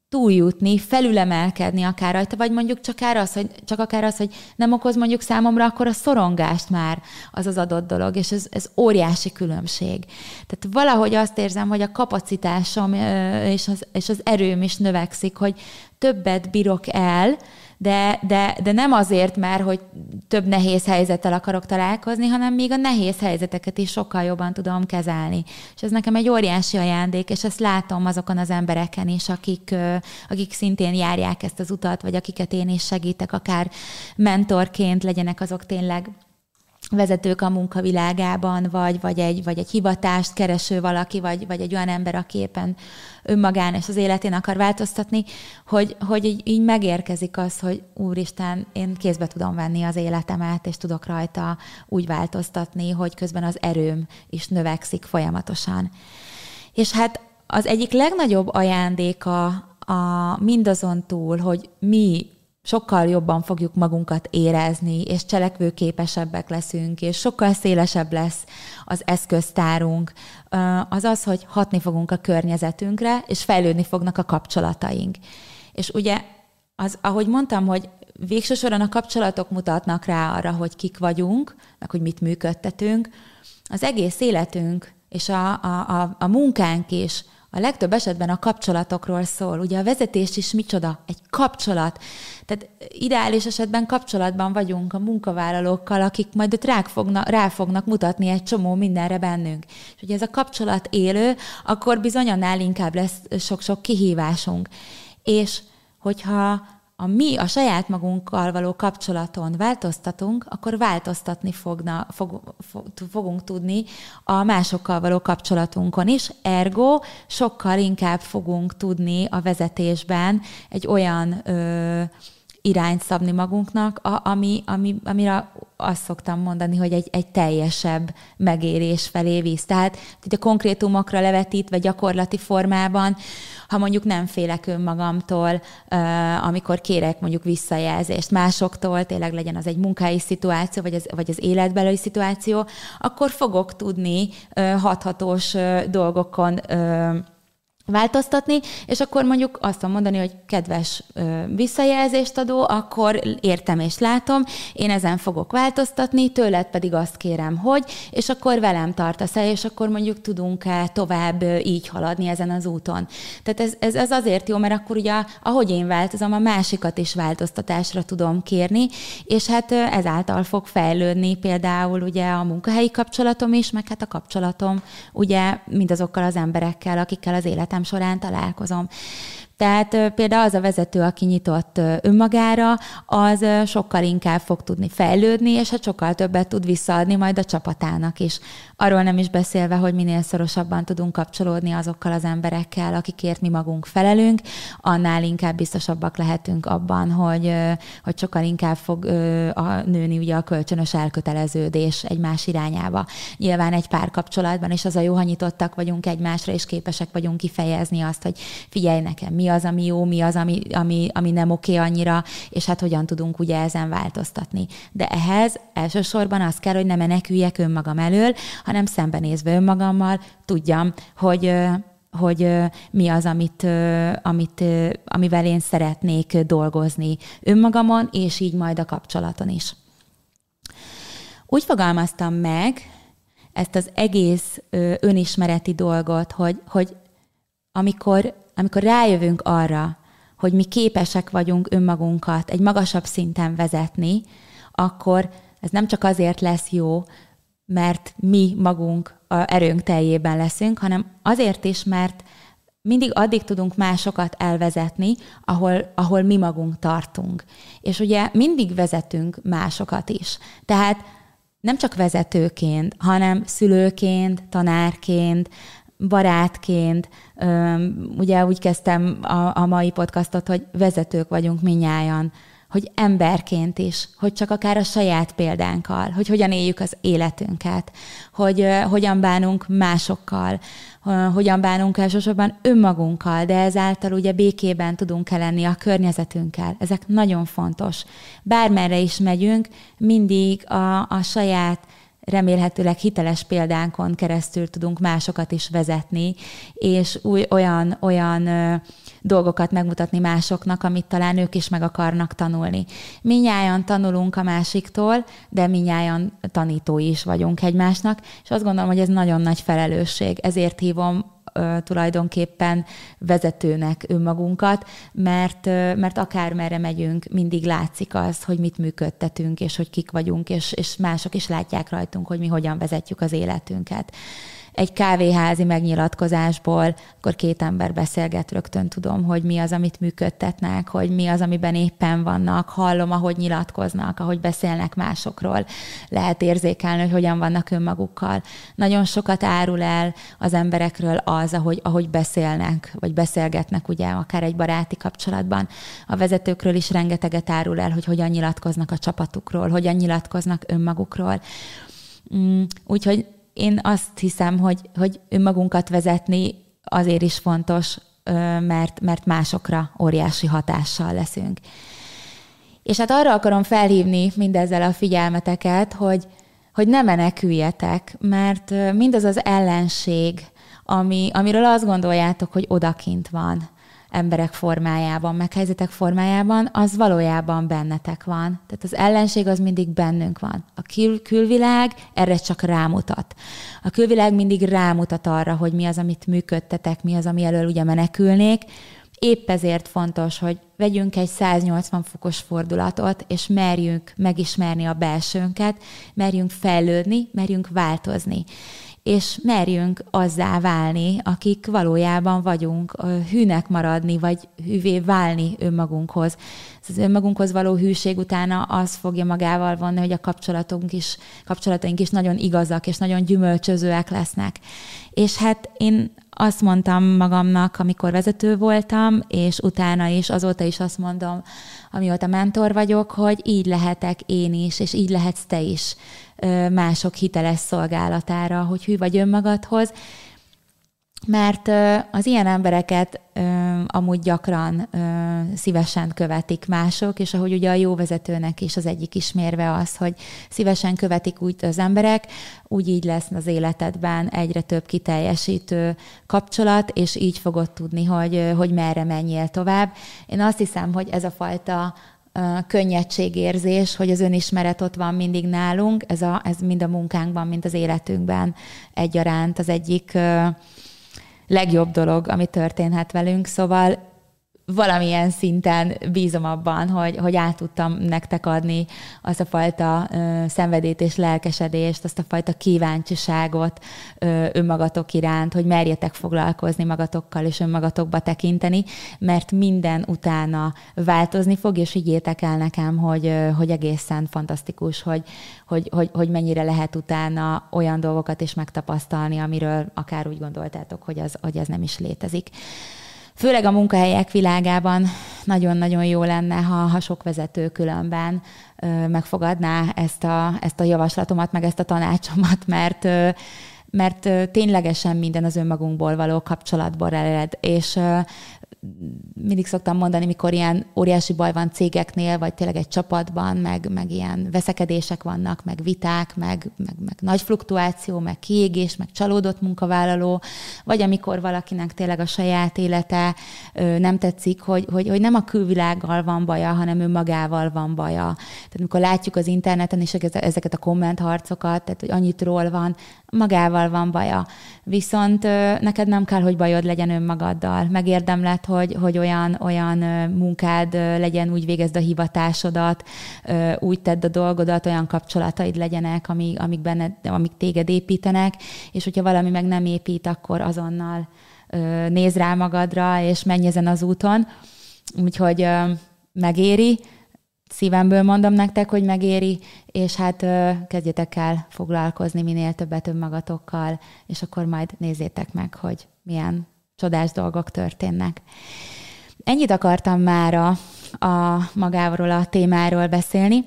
túljutni, felülemelkedni akár rajta, vagy mondjuk csak, az, hogy, csak akár az, hogy nem okoz mondjuk számomra akkor a szorongást már az az adott dolog, és ez, ez óriási különbség. Tehát valahogy azt érzem, hogy a kapacitásom és az, és az erőm is növekszik, hogy többet bírok el, de, de, de nem azért, mert hogy több nehéz helyzettel akarok találkozni, hanem még a nehéz helyzeteket is sokkal jobban tudom kezelni. És ez nekem egy óriási ajándék, és ezt látom azokon az embereken is, akik, akik szintén járják ezt az utat, vagy akiket én is segítek, akár mentorként legyenek azok tényleg vezetők a munkavilágában, vagy, vagy, egy, vagy egy hivatást kereső valaki, vagy, vagy egy olyan ember, aki éppen önmagán és az életén akar változtatni, hogy, hogy így, így megérkezik az, hogy úristen, én kézbe tudom venni az életemet, és tudok rajta úgy változtatni, hogy közben az erőm is növekszik folyamatosan. És hát az egyik legnagyobb ajándéka a mindazon túl, hogy mi sokkal jobban fogjuk magunkat érezni, és cselekvőképesebbek leszünk, és sokkal szélesebb lesz az eszköztárunk, az az, hogy hatni fogunk a környezetünkre, és fejlődni fognak a kapcsolataink. És ugye, az, ahogy mondtam, hogy végső soron a kapcsolatok mutatnak rá arra, hogy kik vagyunk, meg hogy mit működtetünk, az egész életünk és a, a, a, a munkánk is a legtöbb esetben a kapcsolatokról szól. Ugye a vezetés is micsoda? Egy kapcsolat. Tehát ideális esetben kapcsolatban vagyunk a munkavállalókkal, akik majd ott rá fognak, rá fognak mutatni egy csomó mindenre bennünk. És hogy ez a kapcsolat élő, akkor bizony annál inkább lesz sok-sok kihívásunk. És hogyha a mi a saját magunkkal való kapcsolaton változtatunk, akkor változtatni fogna, fog, fog, fogunk tudni a másokkal való kapcsolatunkon is. Ergo sokkal inkább fogunk tudni a vezetésben egy olyan ö, irányt szabni magunknak, a, ami, ami, amire azt szoktam mondani, hogy egy, egy teljesebb megérés felé visz. Tehát, hogy a konkrétumokra levetítve gyakorlati formában, ha mondjuk nem félek önmagamtól, amikor kérek mondjuk visszajelzést másoktól, tényleg legyen az egy munkai szituáció, vagy az, vagy az életbeli szituáció, akkor fogok tudni hathatós dolgokon változtatni, és akkor mondjuk azt tudom mondani, hogy kedves ö, visszajelzést adó, akkor értem és látom, én ezen fogok változtatni, tőled pedig azt kérem, hogy, és akkor velem tartasz el, és akkor mondjuk tudunk-e tovább így haladni ezen az úton. Tehát ez, ez, ez azért jó, mert akkor ugye, ahogy én változom, a másikat is változtatásra tudom kérni, és hát ezáltal fog fejlődni például ugye a munkahelyi kapcsolatom is, meg hát a kapcsolatom ugye mindazokkal az emberekkel, akikkel az életem életem során találkozom. Tehát például az a vezető, aki nyitott önmagára, az sokkal inkább fog tudni fejlődni, és hát sokkal többet tud visszaadni majd a csapatának is. Arról nem is beszélve, hogy minél szorosabban tudunk kapcsolódni azokkal az emberekkel, akikért mi magunk felelünk, annál inkább biztosabbak lehetünk abban, hogy, hogy sokkal inkább fog a nőni ugye a kölcsönös elköteleződés egymás irányába. Nyilván egy párkapcsolatban, és az a jó, ha nyitottak vagyunk egymásra, és képesek vagyunk kifejezni azt, hogy figyelj nekem, mi az, ami jó, mi az, ami, ami, ami nem oké annyira, és hát hogyan tudunk ugye ezen változtatni. De ehhez elsősorban az kell, hogy ne meneküljek önmagam elől, hanem szembenézve önmagammal tudjam, hogy hogy mi az, amit, amit, amivel én szeretnék dolgozni önmagamon, és így majd a kapcsolaton is. Úgy fogalmaztam meg ezt az egész önismereti dolgot, hogy, hogy amikor amikor rájövünk arra, hogy mi képesek vagyunk önmagunkat egy magasabb szinten vezetni, akkor ez nem csak azért lesz jó, mert mi magunk a erőnk teljében leszünk, hanem azért is, mert mindig addig tudunk másokat elvezetni, ahol, ahol mi magunk tartunk. És ugye mindig vezetünk másokat is. Tehát nem csak vezetőként, hanem szülőként, tanárként, barátként, ugye úgy kezdtem a, a mai podcastot, hogy vezetők vagyunk minnyáján, hogy emberként is, hogy csak akár a saját példánkkal, hogy hogyan éljük az életünket, hogy hogyan bánunk másokkal, hogyan bánunk elsősorban önmagunkkal, de ezáltal ugye békében tudunk lenni a környezetünkkel. Ezek nagyon fontos. Bármerre is megyünk, mindig a, a saját remélhetőleg hiteles példánkon keresztül tudunk másokat is vezetni, és új, olyan, olyan ö, dolgokat megmutatni másoknak, amit talán ők is meg akarnak tanulni. Minnyáján tanulunk a másiktól, de minnyáján tanítói is vagyunk egymásnak, és azt gondolom, hogy ez nagyon nagy felelősség. Ezért hívom tulajdonképpen vezetőnek önmagunkat, mert, mert akármerre megyünk, mindig látszik az, hogy mit működtetünk, és hogy kik vagyunk, és, és mások is látják rajtunk, hogy mi hogyan vezetjük az életünket egy kávéházi megnyilatkozásból, akkor két ember beszélget, rögtön tudom, hogy mi az, amit működtetnek, hogy mi az, amiben éppen vannak, hallom, ahogy nyilatkoznak, ahogy beszélnek másokról, lehet érzékelni, hogy hogyan vannak önmagukkal. Nagyon sokat árul el az emberekről az, ahogy, ahogy beszélnek, vagy beszélgetnek, ugye, akár egy baráti kapcsolatban. A vezetőkről is rengeteget árul el, hogy hogyan nyilatkoznak a csapatukról, hogyan nyilatkoznak önmagukról. Mm, úgyhogy én azt hiszem, hogy, hogy önmagunkat vezetni azért is fontos, mert, mert másokra óriási hatással leszünk. És hát arra akarom felhívni mindezzel a figyelmeteket, hogy, hogy ne meneküljetek, mert mindaz az ellenség, ami, amiről azt gondoljátok, hogy odakint van, emberek formájában, meg helyzetek formájában, az valójában bennetek van. Tehát az ellenség az mindig bennünk van. A kül- külvilág erre csak rámutat. A külvilág mindig rámutat arra, hogy mi az, amit működtetek, mi az, ami elől ugye menekülnék. Épp ezért fontos, hogy vegyünk egy 180 fokos fordulatot, és merjünk megismerni a belsőnket, merjünk fejlődni, merjünk változni és merjünk azzá válni, akik valójában vagyunk, hűnek maradni, vagy hűvé válni önmagunkhoz. az önmagunkhoz való hűség utána az fogja magával vonni, hogy a kapcsolatunk is, kapcsolataink is nagyon igazak és nagyon gyümölcsözőek lesznek. És hát én azt mondtam magamnak, amikor vezető voltam, és utána is, azóta is azt mondom, amióta mentor vagyok, hogy így lehetek én is, és így lehetsz te is mások hiteles szolgálatára, hogy hű vagy önmagadhoz, mert az ilyen embereket amúgy gyakran szívesen követik mások, és ahogy ugye a jó vezetőnek is az egyik ismérve az, hogy szívesen követik úgy az emberek, úgy így lesz az életedben egyre több kiteljesítő kapcsolat, és így fogod tudni, hogy, hogy merre menjél tovább. Én azt hiszem, hogy ez a fajta könnyedségérzés, hogy az önismeret ott van mindig nálunk, ez, a, ez mind a munkánkban, mind az életünkben egyaránt az egyik legjobb dolog, ami történhet velünk. Szóval valamilyen szinten bízom abban, hogy, hogy át tudtam nektek adni azt a fajta ö, szenvedét és lelkesedést, azt a fajta kíváncsiságot ö, önmagatok iránt, hogy merjetek foglalkozni magatokkal és önmagatokba tekinteni, mert minden utána változni fog, és higgyétek el nekem, hogy, ö, hogy egészen fantasztikus, hogy, hogy, hogy, hogy mennyire lehet utána olyan dolgokat is megtapasztalni, amiről akár úgy gondoltátok, hogy az, hogy ez nem is létezik. Főleg a munkahelyek világában nagyon-nagyon jó lenne, ha, ha sok vezető különben ö, megfogadná ezt a, ezt a javaslatomat, meg ezt a tanácsomat, mert ö, mert ténylegesen minden az önmagunkból való kapcsolatból ered, és mindig szoktam mondani, mikor ilyen óriási baj van cégeknél, vagy tényleg egy csapatban, meg, meg ilyen veszekedések vannak, meg viták, meg, meg, meg nagy fluktuáció, meg kiégés, meg csalódott munkavállaló, vagy amikor valakinek tényleg a saját élete nem tetszik, hogy, hogy, hogy nem a külvilággal van baja, hanem önmagával van baja. Tehát amikor látjuk az interneten is ezeket a kommentharcokat, tehát hogy annyit ról van, magával van baja. Viszont ö, neked nem kell, hogy bajod legyen önmagaddal. Megérdemled, hogy, hogy olyan, olyan munkád legyen, úgy végezd a hivatásodat, úgy tedd a dolgodat, olyan kapcsolataid legyenek, amik, amik, benned, amik téged építenek, és hogyha valami meg nem épít, akkor azonnal néz rá magadra, és menj ezen az úton. Úgyhogy megéri, szívemből mondom nektek, hogy megéri, és hát kezdjetek el foglalkozni minél többet önmagatokkal, és akkor majd nézzétek meg, hogy milyen csodás dolgok történnek. Ennyit akartam már a, a magáról a témáról beszélni.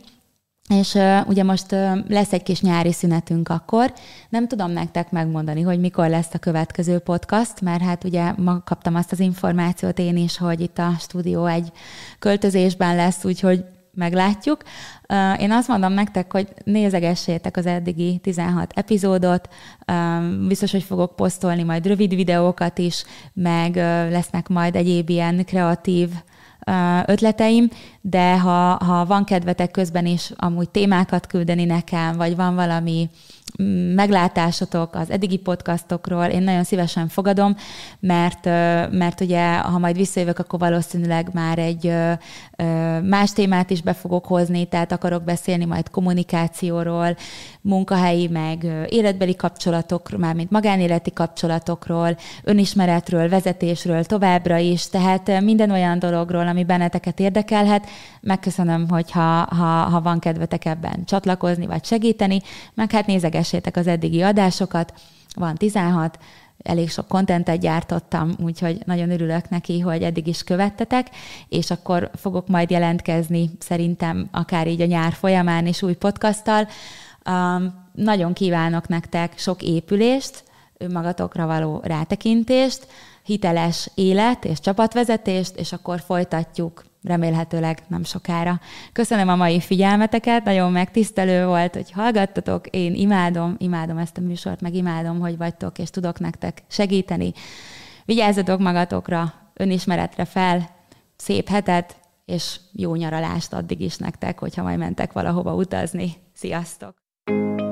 És uh, ugye most uh, lesz egy kis nyári szünetünk akkor. Nem tudom nektek megmondani, hogy mikor lesz a következő podcast, mert hát ugye ma kaptam azt az információt én is, hogy itt a stúdió egy költözésben lesz, úgyhogy meglátjuk. Én azt mondom nektek, hogy nézegessétek az eddigi 16 epizódot, biztos, hogy fogok posztolni majd rövid videókat is, meg lesznek majd egyéb ilyen kreatív ötleteim, de ha, ha van kedvetek közben is amúgy témákat küldeni nekem, vagy van valami meglátásotok az eddigi podcastokról, én nagyon szívesen fogadom, mert, mert ugye, ha majd visszajövök, akkor valószínűleg már egy más témát is be fogok hozni, tehát akarok beszélni majd kommunikációról, munkahelyi, meg életbeli kapcsolatokról, mármint magánéleti kapcsolatokról, önismeretről, vezetésről továbbra is, tehát minden olyan dologról, ami benneteket érdekelhet, megköszönöm, hogyha ha, ha van kedvetek ebben csatlakozni, vagy segíteni, meg hát nézegessétek az eddigi adásokat, van 16, elég sok kontentet gyártottam, úgyhogy nagyon örülök neki, hogy eddig is követtetek, és akkor fogok majd jelentkezni szerintem akár így a nyár folyamán is új podcasttal. Um, nagyon kívánok nektek sok épülést, önmagatokra való rátekintést, hiteles élet és csapatvezetést, és akkor folytatjuk remélhetőleg nem sokára. Köszönöm a mai figyelmeteket, nagyon megtisztelő volt, hogy hallgattatok, én imádom, imádom ezt a műsort, meg imádom, hogy vagytok, és tudok nektek segíteni. Vigyázzatok magatokra, önismeretre fel, szép hetet, és jó nyaralást addig is nektek, hogyha majd mentek valahova utazni. Sziasztok! thank you